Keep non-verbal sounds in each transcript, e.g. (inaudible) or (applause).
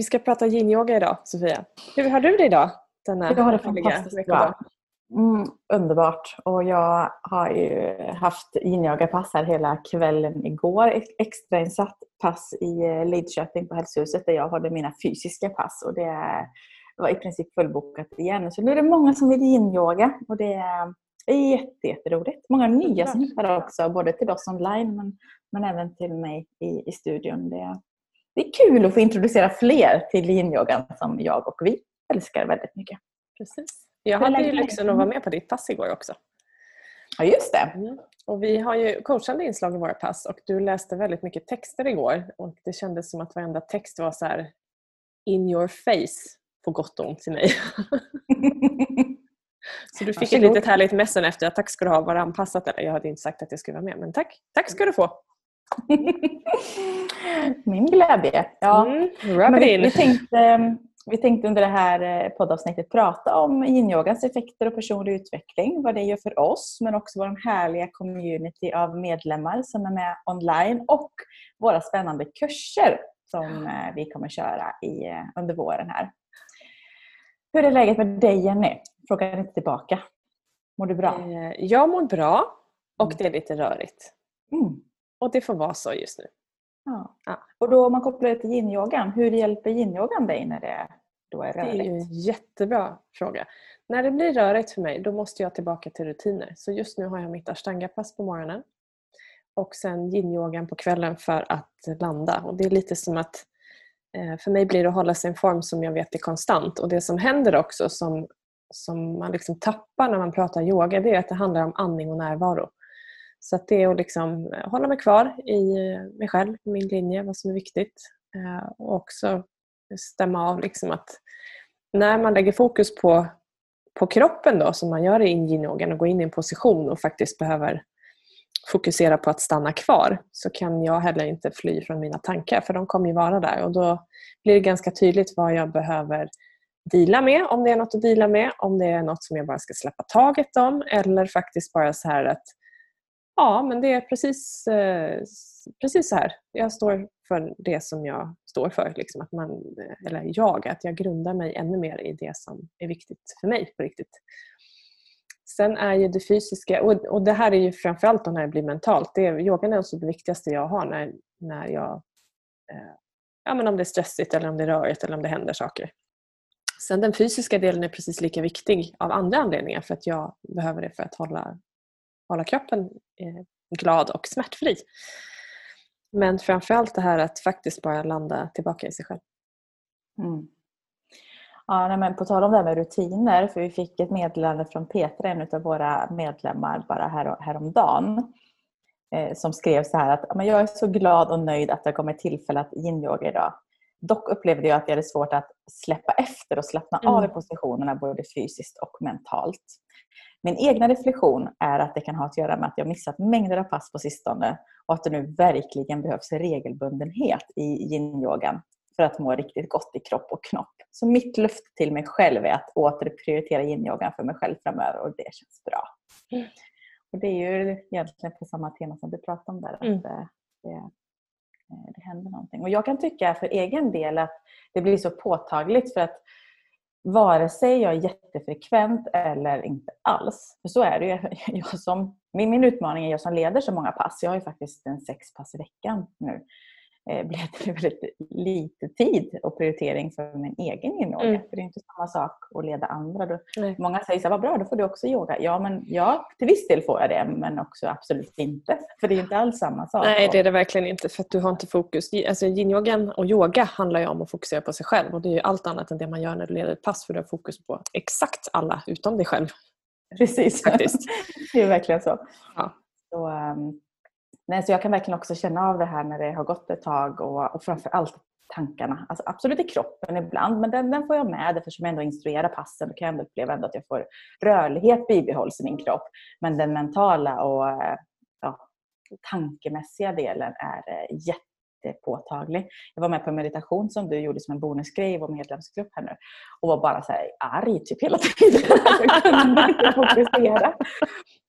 Vi ska prata yin-yoga idag, Sofia. Hur har du det idag? Denna jag har det fantastiskt bra. Mm, underbart. Och jag har ju haft yin-yoga-pass här hela kvällen igår. Extrainsatt pass i eh, Lidköping på Hälsohuset där jag hade mina fysiska pass. Och det var i princip fullbokat igen. Så nu är det många som vill yin-yoga och det är jätte, jätteroligt. Många nya som hittar också, både till oss online men, men även till mig i, i studion. Det, det är kul att få introducera fler till yin-yogan som jag och vi älskar väldigt mycket. Precis. Jag hade ju lyxen att vara med på ditt pass igår också. Ja, just det. Mm. Och vi har ju coachande inslag i våra pass och du läste väldigt mycket texter igår och det kändes som att varenda text var så här in your face på gott och ont till mig. (laughs) så du fick ett litet härligt messen efter. Tack ska du ha, var anpassat eller? Jag hade inte sagt att jag skulle vara med men tack, tack ska du få. (laughs) Min glädje. Ja. Mm, Men vi, vi, tänkte, vi tänkte under det här eh, poddavsnittet prata om yin-yogans effekter och personlig utveckling, vad det gör för oss, men också vår härliga community av medlemmar som är med online och våra spännande kurser som eh, vi kommer köra i, eh, under våren här. Hur är läget med dig Jenny? Frågar inte tillbaka. Mår du bra? Jag mår bra och mm. det är lite rörigt. Mm. Och det får vara så just nu. Ja. ja. Och då om man kopplar det till yin-yogan, hur hjälper yin-yogan dig när det då är rörigt? Det är ju en jättebra fråga. När det blir rörigt för mig då måste jag tillbaka till rutiner. Så just nu har jag mitt ashtanga-pass på morgonen och sen yin-yogan på kvällen för att landa. Och Det är lite som att eh, för mig blir det att hålla sig i en form som jag vet är konstant. Och Det som händer också som, som man liksom tappar när man pratar yoga det är att det handlar om andning och närvaro. Så att det är att liksom eh, hålla mig kvar i eh, mig själv, min linje, vad som är viktigt. Eh, och också stämma av liksom att när man lägger fokus på, på kroppen då, som man gör i yin och går in i en position och faktiskt behöver fokusera på att stanna kvar så kan jag heller inte fly från mina tankar för de kommer ju vara där och då blir det ganska tydligt vad jag behöver dela med, om det är något att dela med, om det är något som jag bara ska släppa taget om eller faktiskt bara så här att Ja, men det är precis, eh, precis så här. Jag står för det som jag står för. Liksom att man, eh, eller jag, att jag grundar mig ännu mer i det som är viktigt för mig på riktigt. Sen är ju det fysiska, och, och det här är ju framförallt när det blir mentalt. Det är, yogan är också det viktigaste jag har när, när jag, eh, ja, men om det är stressigt eller om det är rörigt eller om det händer saker. Sen den fysiska delen är precis lika viktig av andra anledningar för att jag behöver det för att hålla hålla kroppen eh, glad och smärtfri. Men framförallt det här att faktiskt bara landa tillbaka i sig själv. Mm. Ja, men på tal om det här med rutiner, för vi fick ett meddelande från Petra, en av våra medlemmar, bara här, häromdagen. Eh, som skrev så här att jag är så glad och nöjd att det kommer tillfälle att yin-yoga idag. Dock upplevde jag att jag hade svårt att släppa efter och slappna mm. av i positionerna både fysiskt och mentalt. Min egna reflektion är att det kan ha att göra med att jag missat mängder av pass på sistone och att det nu verkligen behövs regelbundenhet i yin-yogan för att må riktigt gott i kropp och knopp. Så mitt löfte till mig själv är att åter prioritera yin-yogan för mig själv framöver och det känns bra. Mm. Och Det är ju egentligen på samma tema som du pratade om där. Att mm. det, det händer någonting. Och Jag kan tycka för egen del att det blir så påtagligt för att vare sig jag är jättefrekvent eller inte alls. För så är det ju. (laughs) Jag som, min, min utmaning är jag som leder så många pass. Jag har ju faktiskt en sex pass i veckan nu. Eh, blir det väldigt lite tid och prioritering för min egen yoga. Mm. För det är inte samma sak att leda andra. Då, många säger så här, vad bra, då får du också yoga. Ja, men ja, till viss del får jag det, men också absolut inte. För det är inte alls samma sak. Nej, det är det verkligen inte. För att du har inte fokus. Alltså, yin och yoga handlar ju om att fokusera på sig själv. Och det är ju allt annat än det man gör när du leder ett pass. För du har fokus på exakt alla utom dig själv. Precis. Faktiskt. (laughs) det är verkligen så. Ja. så um, Nej, så jag kan verkligen också känna av det här när det har gått ett tag och, och framför allt tankarna. Alltså absolut i kroppen ibland, men den, den får jag med eftersom jag ändå instruerar passen. Då kan jag ändå uppleva ändå att jag får rörlighet bibehålls i min kropp. Men den mentala och eh, ja, tankemässiga delen är eh, jätte jättepåtaglig. Jag var med på en meditation som du gjorde som en bonusgrej i vår medlemsgrupp här nu och var bara så här arg typ hela tiden. (laughs) jag kunde inte fokusera.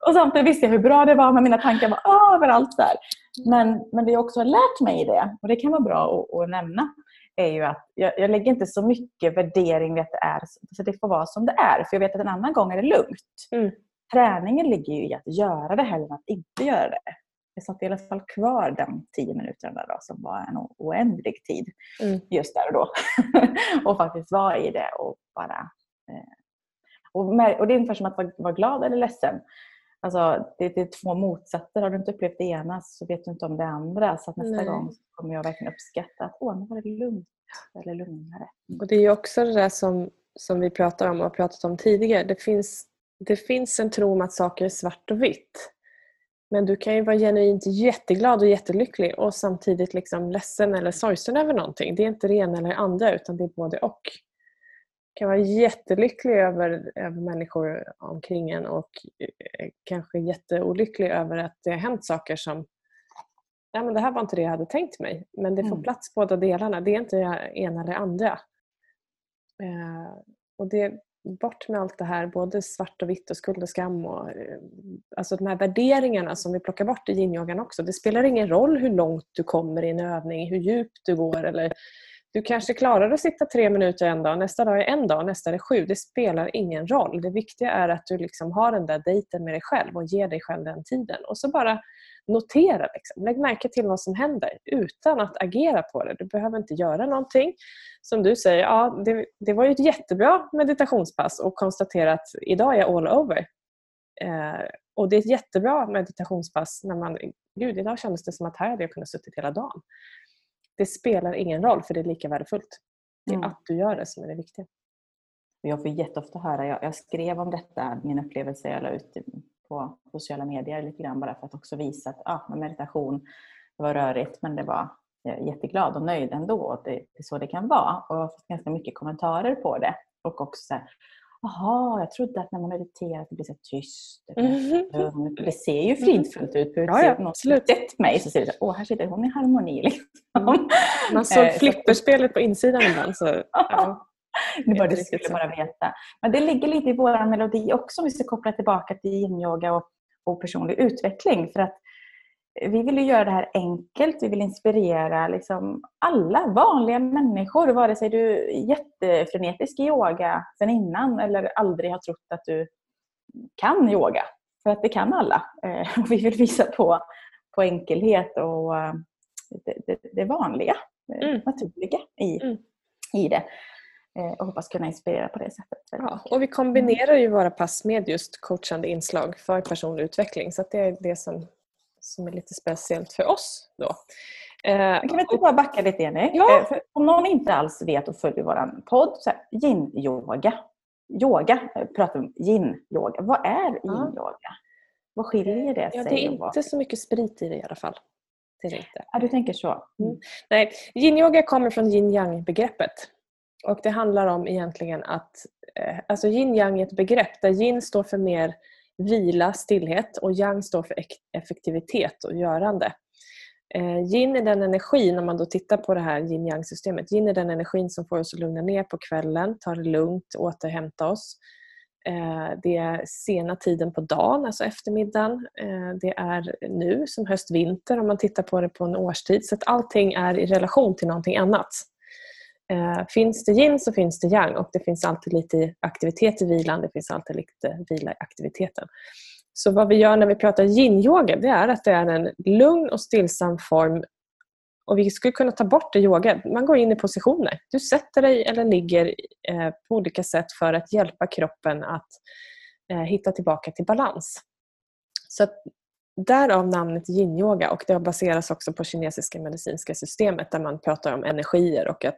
Och samtidigt visste jag hur bra det var men mina tankar var överallt där. Men, men det jag också har lärt mig i det, och det kan vara bra att, att nämna, är ju att jag, jag, lägger inte så mycket värdering vid att det är så det får vara som det är. För jag vet att en annan gång är det lugnt. Mm. Träningen ligger ju i att göra det hellre än att inte göra det. Jag satt i alla fall kvar de tio minuterna då, som var en oändlig tid mm. just där och då. (laughs) och faktiskt vara i det och bara... Eh, och, och det är ungefär som att vara, vara glad eller ledsen. Alltså, det, det, är två motsatser. Har du inte upplevt det ena så vet du inte om det andra. Så nästa Nej. gång kommer jag verkligen uppskatta att åh, nu var det lugnt eller lugnare. Och Det är också det där som, som vi pratar om och har pratat om tidigare. Det finns, det finns en tro om att saker är svart och vitt. Men du kan ju vara genuint jätteglad och jättelycklig och samtidigt liksom ledsen eller sorgsen över någonting. Det är inte det ena eller andra utan det är både och kan vara jättelycklig över, över människor omkring en och eh, kanske jätteolycklig över att det har hänt saker som ja, men det här var inte det jag hade tänkt mig. Men det får mm. plats båda delarna. Det är inte det ena eller andra. Eh, och det, bort med allt det här, både svart och vitt och skuld och skam. Och, eh, alltså de här värderingarna som vi plockar bort i yin också. Det spelar ingen roll hur långt du kommer i en övning, hur djupt du går eller du kanske klarar att sitta tre minuter en dag, nästa dag är en dag, nästa är sju. Det spelar ingen roll. Det viktiga är att du liksom har den där dejten med dig själv och ger dig själv den tiden. Och så bara notera. Liksom. Lägg märke till vad som händer utan att agera på det. Du behöver inte göra någonting. Som du säger, ja, det, det var ju ett jättebra meditationspass och konstatera att idag är jag all over. Eh, och det är ett jättebra meditationspass när man, gud idag kändes det som att här hade jag kunnat suttit hela dagen det spelar ingen roll för det är lika värdefullt. Det är mm. att du gör det som är det viktiga. Jag får jätteofta höra, jag, jag skrev om detta, min upplevelse jag la ut på sociala medier lite grann bara för att också visa att ja, meditation, det var rörigt men det var jag är jätteglad och nöjd ändå. Det, det är så det kan vara. Och jag har fått ganska mycket kommentarer på det. Och också Jaha, jag trodde att när man mediterar att det blir så tyst. (laughs) Mm. Det ser ju fridfullt ut på utsidan. Ja, ja, sett mig så ser det så åh här sitter hon i harmoni. Liksom. Mm. Man såg eh, flipperspelet på insidan ibland. Så, (laughs) ja. det var det skulle bara veta. Men det ligger lite i vår melodi också om vi ska koppla tillbaka till yin-yoga och, och personlig utveckling. För att vi vill göra det här enkelt, vi vill inspirera liksom alla vanliga människor, vare sig du är jättefrenetisk i yoga sen innan eller aldrig har trott att du kan yoga. För att det kan alla. Eh, vi vill visa på, på enkelhet och eh, det, det, det vanliga, mm. naturliga i, mm. i det. Eh, och hoppas kunna inspirera på det sättet. Ja, och vi kombinerar ju våra pass med just coachande inslag för personlig utveckling. Så det är det som som är lite speciellt för oss. Då. Eh, kan vi inte bara backa lite Jenny? Ja. Eh, för om någon inte alls vet och följer vår podd, yin-yoga. Yoga, eh, pratar om yin-yoga. Vad är yin-yoga? Vad skiljer det sig? Ja, det är inte så mycket sprit i det i alla fall. Det är det inte. Ja, du tänker så? Mm. Nej, yin-yoga kommer från yin-yang-begreppet. Och det handlar om egentligen att, alltså yin-yang är ett begrepp där yin står för mer vila, stillhet och yang står för effektivitet och görande. Eh, yin är den energin, om man då tittar på det här yin-yang-systemet, yin är den energin som får oss att lugna ner på kvällen, ta det lugnt, återhämta oss. Eh, det är sena tiden på dagen, alltså eftermiddagen. Eh, det är nu som höst-vinter om man tittar på det på en årstid. Så att allting är i relation till någonting annat. Eh, finns det yin så finns det yang och det finns alltid lite aktivitet i vilan, det finns alltid lite vila i aktiviteten. Så vad vi gör när vi pratar yin-yoga det är att det är en lugn och stillsam form och vi skulle kunna ta bort det yoga. Man går in i positioner. Du sätter dig eller ligger eh, på olika sätt för att hjälpa kroppen att eh, hitta tillbaka till balans. Så Därav namnet yin-yoga och det baseras också på kinesiska medicinska systemet där man pratar om energier och att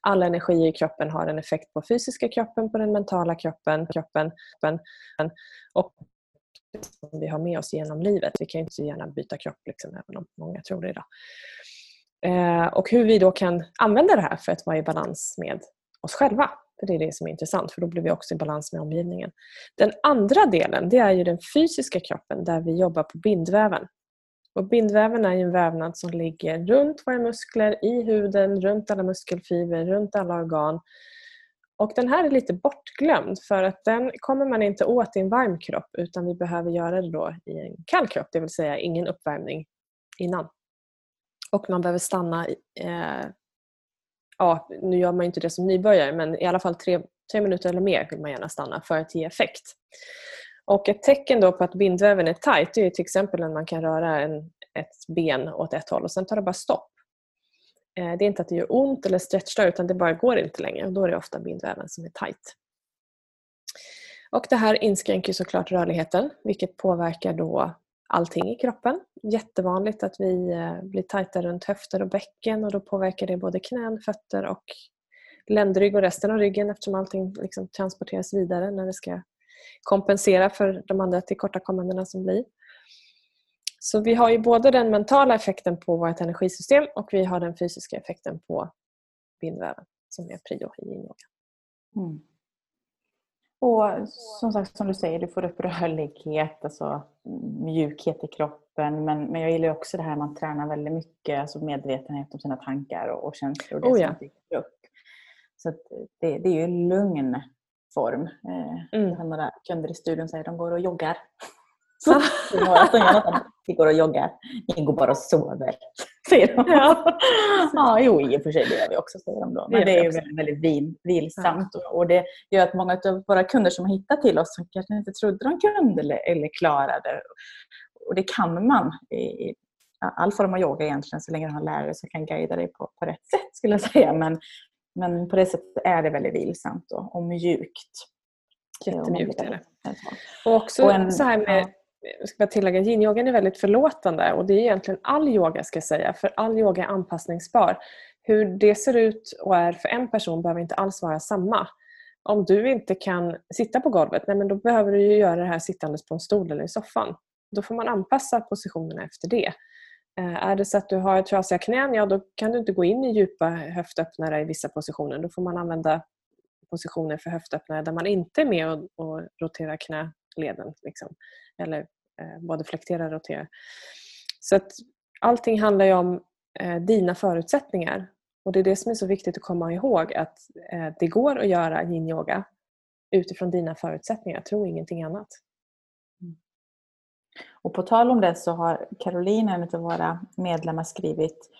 alla energier i kroppen har en effekt på fysiska kroppen, på den mentala kroppen, kroppen, och som vi har med oss genom livet. Vi kan ju inte gärna byta kropp liksom, även om många tror det idag. Eh, och hur vi då kan använda det här för att vara i balans med oss själva. För Det är det som är intressant för då blir vi också i balans med omgivningen. Den andra delen det är ju den fysiska kroppen där vi jobbar på bindväven. Och bindväven är en vävnad som ligger runt våra muskler, i huden, runt alla muskelfibrer, runt alla organ. Och den här är lite bortglömd för att den kommer man inte åt i en varm kropp utan vi behöver göra det då i en kall kropp, det vill säga ingen uppvärmning innan. Och man behöver stanna, eh, ja nu gör man inte det som nybörjare men i alla fall tre, tre minuter eller mer vill man gärna stanna för att ge effekt. Och ett tecken då på att bindväven är tajt är till exempel när man kan röra en, ett ben åt ett håll och sen tar det bara stopp. Eh, det är inte att det gör ont eller stretchar utan det bara går inte längre och då är det ofta bindväven som är tajt. Och det här inskränker såklart rörligheten vilket påverkar då allting i kroppen. Jättevanligt att vi eh, blir tajta runt höfter och bäcken och då påverkar det både knän, fötter och ländrygg och resten av ryggen eftersom allting liksom transporteras vidare när det ska kompensera för de andra tillkortakommandena som blir. Så vi har ju både den mentala effekten på vårt energisystem och vi har den fysiska effekten på bindväven som är prio i yin mm. Och som sagt, som du säger, du får upp rörlighet, alltså mjukhet i kroppen. Men, men jag gillar också det här man tränar väldigt mycket, alltså medvetenhet om sina tankar och, och känslor. Och det oh ja. som upp. Så det, det är ju en lugn form. Eh, mm. Några kunder i studion säger att de går och joggar. (laughs) (laughs) är några som gör att de går och joggar. Ni går bara och sover, säger de. Ja, ja jo, i och för sig det gör vi också, säger de då. Men det är ju väldigt, väldigt vil, vilsamt. Ja. Och det gör att många av våra kunder som har hittat till oss som kanske inte trodde de kunde eller, eller klarade. Och det kan man i all form av yoga egentligen, så länge du har en lärare som kan guida dig på, på rätt sätt skulle jag säga. Men, men på det sättet är det väldigt vilsamt och, och mjukt. Jättemjukt är det. Och också och en, så här med, jag ska bara tillägga, yin-yogan är väldigt förlåtande och det är egentligen all yoga ska jag säga, för all yoga är anpassningsbar. Hur det ser ut och är för en person behöver inte alls vara samma. Om du inte kan sitta på golvet, nej men då behöver du göra det här sittandes på en stol eller i soffan. Då får man anpassa positionerna efter det. Eh, är det så att du har trasiga knän, ja då kan du inte gå in i djupa höftöppnare i vissa positioner. Då får man använda positioner för höftöppnare där man inte är med och, och roterar leden. Liksom. Eller eh, både flektera och roterar. Så att allting handlar ju om eh, dina förutsättningar. Och Det är det som är så viktigt att komma ihåg att eh, det går att göra yin-yoga utifrån dina förutsättningar. Tro ingenting annat. Mm. Och på tal om det så har Caroline, en av våra medlemmar, skrivit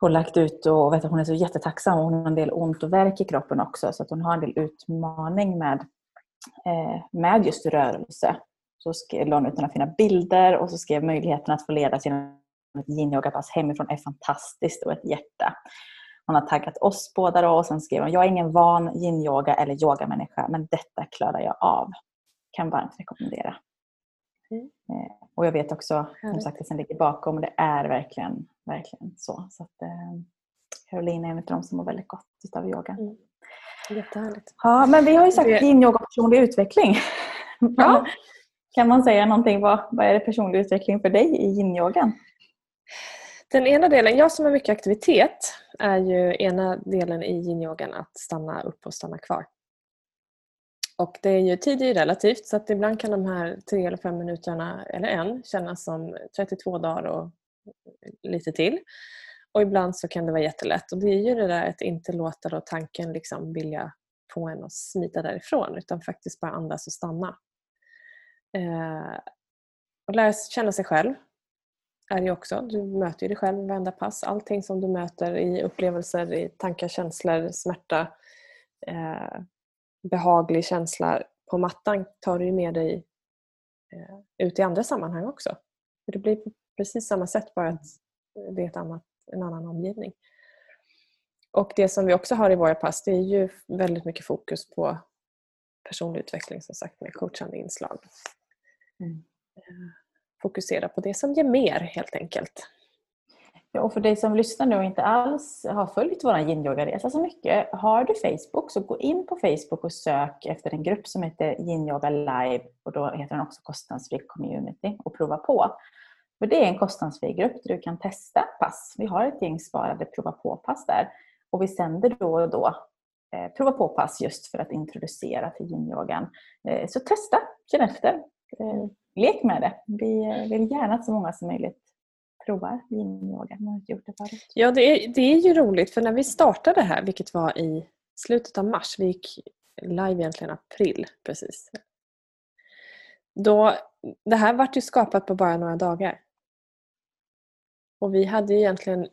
och lagt ut och vet att hon är så jättetacksam. Hon har en del ont och värk i kroppen också så att hon har en del utmaning med, med just rörelse. Så la hon ut några fina bilder och så skrev möjligheten att få leda sina yin-yoga-pass hemifrån är fantastiskt och ett hjärta. Hon har taggat oss båda då och sen skrev hon Jag är ingen van yin-yoga eller yogamänniska men detta klarar jag av. Kan varmt rekommendera. Mm. Eh, och jag vet också som sagt, det som ligger bakom och det är verkligen, verkligen så. så att, eh, Caroline är en av de som mår väldigt gott av yoga. Mm. Jättehärligt. Ja, men vi har ju sagt det... yin yoga personlig utveckling. (laughs) Ja. kan man säga någonting? Vad, vad är det personlig utveckling för dig i yin-yogan? Den ena delen, jag som har mycket aktivitet, är ju ena delen i yin-yogan att stanna upp och stanna kvar. Och det är ju, tid är ju relativt så att ibland kan de här tre eller fem minuterna eller en kännas som 32 dagar och lite till. Och ibland så kan det vara jättelätt och det är ju det där att inte låta då tanken liksom vilja få en att smita därifrån utan faktiskt bara andas och stanna. Eh, och lära känna sig själv är det också. Du möter ju dig själv varenda pass. Allting som du möter i upplevelser, i tankar, känslor, smärta, eh, behaglig känsla på mattan tar du med dig eh, ut i andra sammanhang också. det blir på precis samma sätt bara att det är ett annat, en annan omgivning. Och det som vi också har i våra pass det är ju väldigt mycket fokus på personlig utveckling som sagt med coachande inslag. Mm. Eh, fokusera på det som ger mer helt enkelt. Ja, och för dig som lyssnar nu och inte alls har följt vår yin-yoga-resa så mycket. Har du Facebook så gå in på Facebook och sök efter en grupp som heter Yin-yoga live och då heter den också kostnadsfri community och prova på. För det är en kostnadsfri grupp där du kan testa pass. Vi har ett gäng sparade prova på-pass där och vi sänder då och då eh, prova på-pass just för att introducera till yin-yogan. Eh, så testa, känn efter, eh, lek med det. Vi eh, vill gärna att så många som möjligt provar yin-yoga. Man har inte gjort det förut. Ja, det är, det är ju roligt för när vi startade här, vilket var i slutet av mars, vi gick live egentligen april precis. Då, det här vart ju skapat på bara några dagar. Och vi hade ju egentligen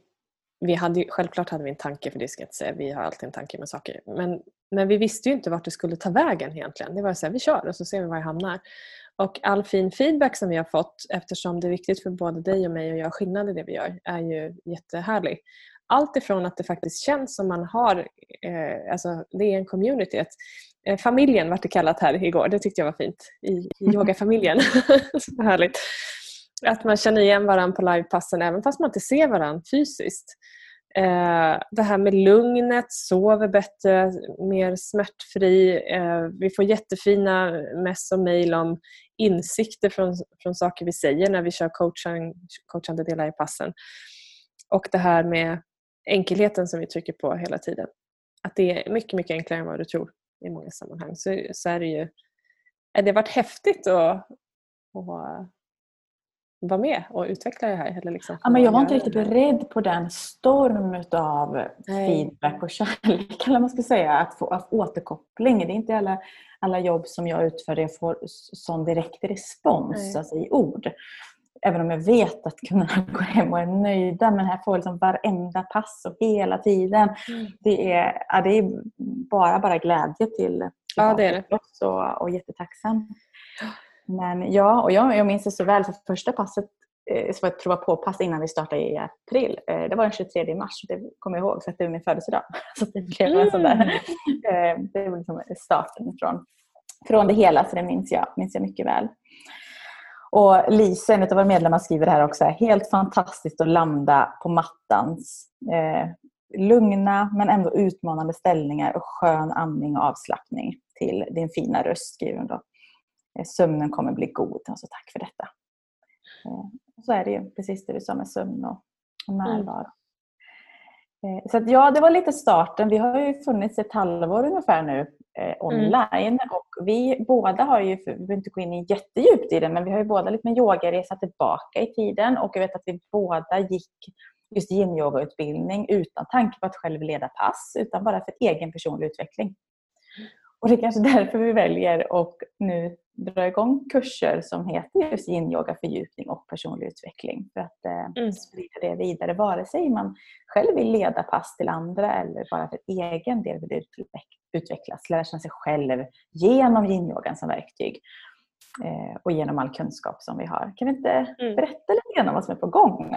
vi hade, självklart hade vi en tanke, för det ska jag inte säga, vi har alltid en tanke med saker. Men, men vi visste ju inte vart det skulle ta vägen egentligen. Det var så här, vi kör och så ser vi var det hamnar. Och all fin feedback som vi har fått, eftersom det är viktigt för både dig och mig att göra skillnad i det vi gör, är ju jättehärlig. Allt ifrån att det faktiskt känns som man har, eh, alltså det är en community. Ett, eh, familjen vart det kallat här igår, det tyckte jag var fint. I, i (laughs) yogafamiljen. (laughs) så härligt. Att man känner igen varandra på livepassen även fast man inte ser varandra fysiskt. Eh, det här med lugnet, sover bättre, mer smärtfri. Eh, vi får jättefina mess och mejl om insikter från, från saker vi säger när vi kör coaching, coachande delar i passen. Och det här med enkelheten som vi trycker på hela tiden. Att det är mycket, mycket enklare än vad du tror i många sammanhang. Så, så är det ju... Det har varit häftigt att, att vara med och utveckla det här? Eller liksom ja, men jag var inte riktigt beredd på den storm av feedback och kärlek, (laughs) eller man ska säga, att få att återkoppling. Det är inte alla, alla jobb som jag utför där jag får sån direkt respons, alltså i ord. Även om jag vet att kunderna (laughs) går hem och är nöjda. Men här får jag liksom varenda pass och hela tiden. Mm. Det, är, ja, det är bara, bara glädje till, till ja, det är det. Och, och jättetacksam. Men ja, och jag, jag minns det så väl för första passet eh, var ett prova på-pass innan vi startade i april. Eh, det var den 23 mars, det kommer jag ihåg för att det var min födelsedag. (laughs) Så det blev mm. sån där, eh, det var liksom starten från, från det hela, så det minns jag, minns jag mycket väl. Och Lisa, en av våra medlemmar, skriver här också, helt fantastiskt att landa på mattans eh, lugna men ändå utmanande ställningar och skön andning och avslappning till din fina röst, skriver hon då. Eh, sömnen kommer bli god. Alltså tack för detta. Eh, så är det ju, precis det du sa med sömn och, mm. närvaro. Mm. Så att, ja, det var lite starten. Vi har ju funnits ett halvår ungefär nu eh, online. Mm. Och vi båda har ju, vi behöver inte gå in jättedjupt i det, men vi har ju båda lite med yogaresa tillbaka i tiden. Och jag vet att vi båda gick just yin-yoga-utbildning utan tanke på att själv leda pass, utan bara för egen personlig utveckling. Och det är kanske (laughs) därför vi väljer att nu dra igång kurser som heter just yin-yoga, fördjupning och personlig utveckling. För att eh, mm. sprida det vidare, vare sig man själv vill leda pass till andra eller bara för egen del vill utvecklas, lära känna sig själv genom yin-yogan som verktyg eh, och genom all kunskap som vi har. Kan vi inte mm. berätta lite grann om vad som är på gång?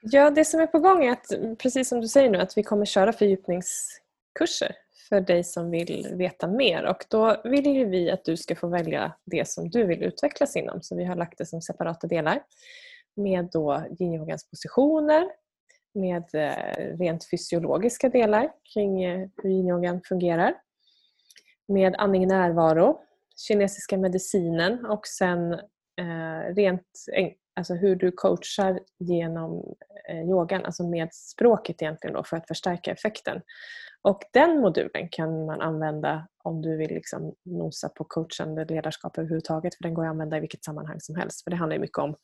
Ja, det som är på gång är att, precis som du säger nu, att vi kommer köra fördjupningskurser för dig som vill veta mer. Och då vill ju vi att du ska få välja det som du vill utvecklas inom. Så vi har lagt det som separata delar med då yinyogans positioner, med eh, rent fysiologiska delar kring eh, hur yinyogan fungerar, med andning närvaro, kinesiska medicinen och sen eh, rent alltså hur du coachar genom yogan, alltså med språket egentligen då för att förstärka effekten. Och den modulen kan man använda om du vill liksom nosa på coachande ledarskap överhuvudtaget. För den går att använda i vilket sammanhang som helst. För det handlar mycket om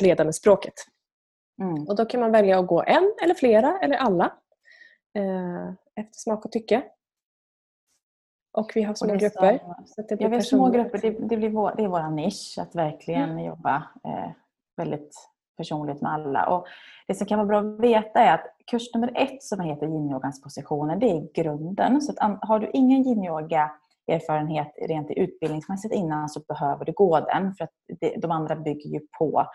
leda med språket. Mm. Och då kan man välja att gå en eller flera eller alla. Eh, efter smak och tycke. Och vi har små grupper. Så det blir ja, vi har små grupper. Det, det, blir vår, det är vår nisch att verkligen mm. jobba eh, väldigt personligt med alla. Och det som kan vara bra att veta är att kurs nummer ett som heter yinyogans positioner, det är grunden. Så att har du ingen yin-yoga erfarenhet rent utbildningsmässigt innan så behöver du gå den. För att de andra bygger ju på.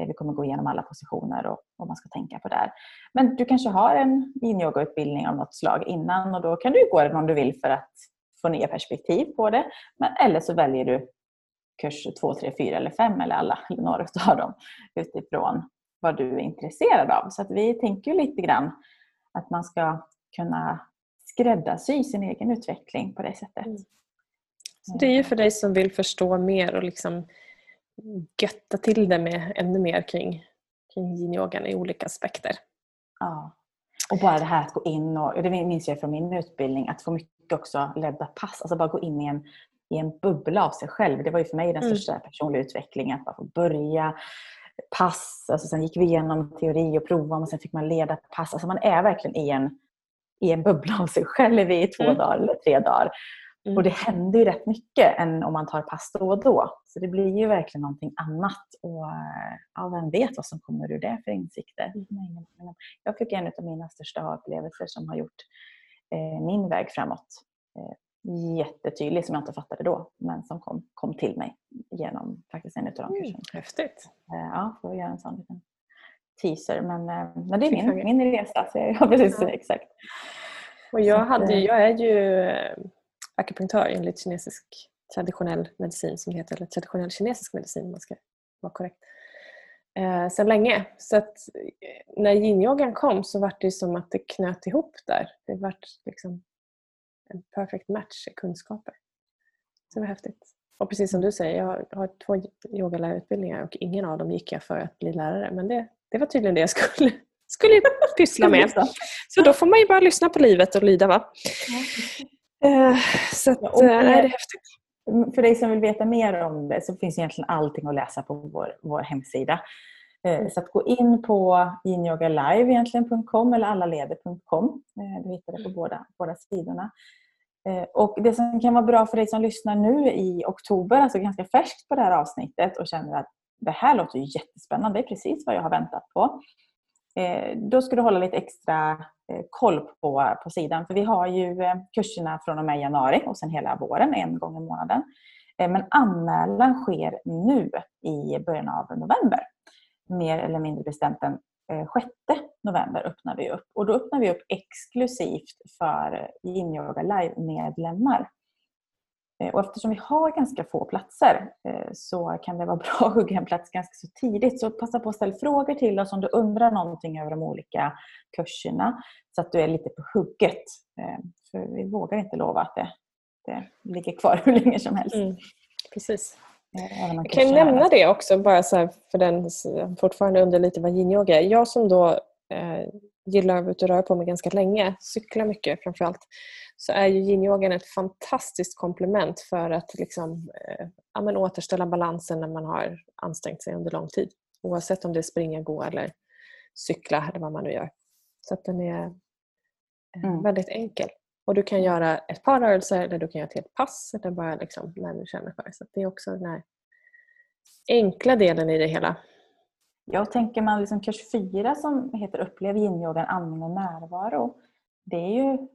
Eh, vi kommer gå igenom alla positioner och vad man ska tänka på där. Men du kanske har en yin-yoga-utbildning av något slag innan och då kan du gå den om du vill för att få nya perspektiv på det. Men, eller så väljer du kurs 2, 3, 4 eller 5 eller alla, eller några av dem utifrån vad du är intresserad av. Så att vi tänker lite grann att man ska kunna skräddarsy sin egen utveckling på det sättet. Mm. Det är ju för dig som vill förstå mer och liksom götta till det med ännu mer kring, kring yin-yogan i olika aspekter. Ja. Och bara det här att gå in och, det minns jag från min utbildning, att få mycket också ledda pass. Alltså bara gå in i en i en bubbla av sig själv. Det var ju för mig den mm. största mm. personliga utvecklingen. Att få börja pass. Alltså sen gick vi igenom teori och prova och sen fick man leda pass. Alltså man är verkligen i en, i en bubbla av sig själv i två mm. dagar eller tre dagar. Mm. Och det händer ju rätt mycket än om man tar pass då och då. Så det blir ju verkligen någonting annat. Och ja, vem vet vad som kommer ur det för insikter. Mm. Jag fick en av mina största upplevelser som har gjort eh, min väg framåt eh, jättetydlig som jag inte fattade då men som kom, kom till mig genom faktiskt en av de mm, kurserna. Häftigt! Eh, ja, får göra en sån liten teaser men, eh, men det är min, min resa. Så jag, (laughs) ja, precis, ja. exakt. Och jag, hade, eh, jag är ju akupunktör enligt kinesisk traditionell medicin som heter, eller traditionell kinesisk medicin om man ska vara korrekt, eh, sedan länge. Så att när yin kom så var det som att det knöt ihop där. Det var liksom en perfect match i kunskaper. Så det var häftigt. Och precis som du säger, jag har två yogalärarutbildningar och ingen av dem gick jag för att bli lärare. Men det, det var tydligen det jag skulle, (laughs) skulle pyssla med. Så då får man ju bara lyssna på livet och lyda. Va? Uh, så att, uh, nej, det är häftigt. För dig som vill veta mer om det så finns egentligen allting att läsa på vår, vår hemsida. Mm. Så att gå in på yinyogalive.com eller allaleder.com. Du hittar det på båda, båda sidorna. Och Det som kan vara bra för dig som lyssnar nu i oktober, alltså ganska färskt på det här avsnittet och känner att det här låter jättespännande, det är precis vad jag har väntat på. Då ska du hålla lite extra koll på, på sidan. För vi har ju kurserna från och med januari och sen hela våren, en gång i månaden. Men anmälan sker nu i början av november mer eller mindre bestämt den eh, 6 november öppnar vi upp. Och då öppnar vi upp exklusivt för eh, Yin Yoga Live-medlemmar. Eh, och eftersom vi har ganska få platser så kan det vara (laughs) bra att hugga en plats ganska så tidigt. Så passa på att ställa frågor till oss om du undrar någonting över de olika kurserna så att du är lite på hugget. För vi vågar inte lova att det, det ligger kvar (laughs) hur länge som helst. Mm, precis. Jag kan nämna det också, bara så för den fortfarande under lite vad yin-yoga är. Jag som då eh, gillar att ut och röra på mig ganska länge, cyklar mycket framförallt, så är ju yin-yogan ett fantastiskt komplement för att liksom, eh, ja, men återställa balansen när man har ansträngt sig under lång tid. Oavsett om det är springa, gå eller cykla eller vad man nu gör. Så att den är eh, mm. väldigt enkel. Och du kan göra ett par rörelser eller du kan göra ett helt pass eller bara liksom när du känner för. Så det är också den här enkla delen i det hela. Jag tänker man liksom kurs 4 som heter Upplev yin-yogan, andning och närvaro. Det är ju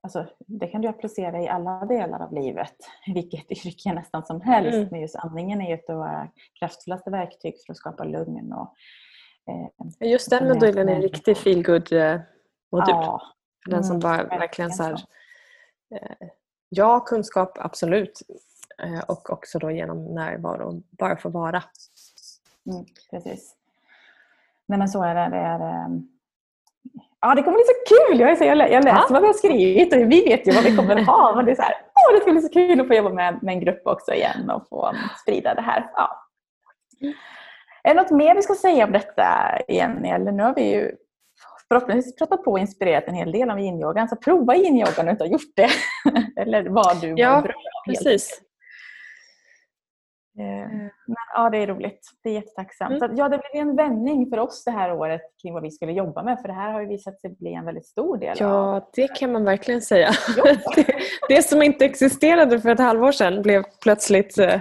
Alltså, det kan du applicera i alla delar av livet, (laughs) vilket yrke nästan som helst. Mm. Men just andningen är ju ett av våra kraftfullaste verktyg för att skapa lugn. Och, eh, just den modulen är en riktig feelgood-modul. Eh, ja, den som mm, bara verkligen så här, eh, Ja, kunskap absolut. Eh, och också då genom närvaro, bara få vara. Mm, precis. Nej men så är det. det är, ehm, Ja, det kommer bli så kul! Jag, så, jag, jag läser ja. vad vi har skrivit och vi vet ju vad vi kommer ha. Men det, är så här, åh, det ska bli så kul att få jobba med, med en grupp också igen och få sprida det här. Ja. Mm. Är det något mer vi ska säga om detta, Jenny? Eller nu har vi ju förhoppningsvis pratat på och inspirerat en hel del av yin-yogan. Så prova yin-yogan om du inte har gjort det. (laughs) Eller vad du ja, mår bra av. Precis. Eh, men, ja, det är roligt. Det är jättetacksamt. Mm. Så, ja, det blev en vändning för oss det här året kring vad vi skulle jobba med. För det här har ju visat sig bli en väldigt stor del. Ja, av... det kan man verkligen säga. (laughs) det, det, som inte existerade för ett halvår sedan blev plötsligt eh,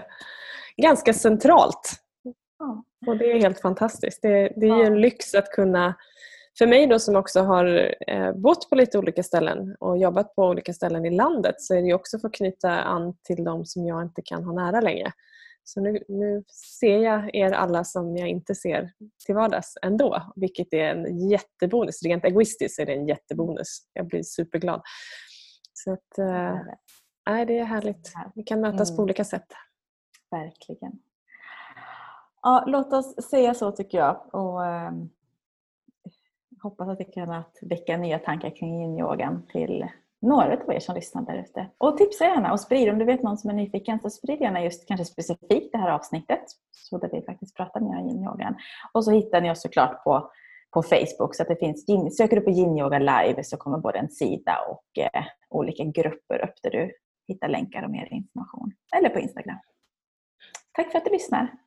ganska centralt. Ja. Och det är helt fantastiskt. Det, det är ju en lyx att kunna för mig då som också har eh, bott på lite olika ställen och jobbat på olika ställen i landet så är det också för att knyta an till de som jag inte kan ha nära längre. Så nu, nu ser jag er alla som jag inte ser till vardags ändå, vilket är en jättebonus. Rent egoistiskt är det en jättebonus. Jag blir superglad. Så att, äh, det är härligt. Vi kan mötas mm. på olika sätt. Verkligen. Ja, låt oss säga så tycker jag. Och, ähm hoppas att vi kunnat väcka nya tankar kring yin-yogan till några av er som lyssnar där ute. Och tipsa gärna och sprid om du vet någon som är nyfiken så sprid gärna just kanske specifikt det här avsnittet så där vi faktiskt pratar mer om yin-yogan. Och så hittar ni oss såklart på, på Facebook så att det finns, söker du på yin-yoga live så kommer både en sida och eh, olika grupper upp där du hittar länkar och mer information. Eller på Instagram. Tack för att du lyssnar!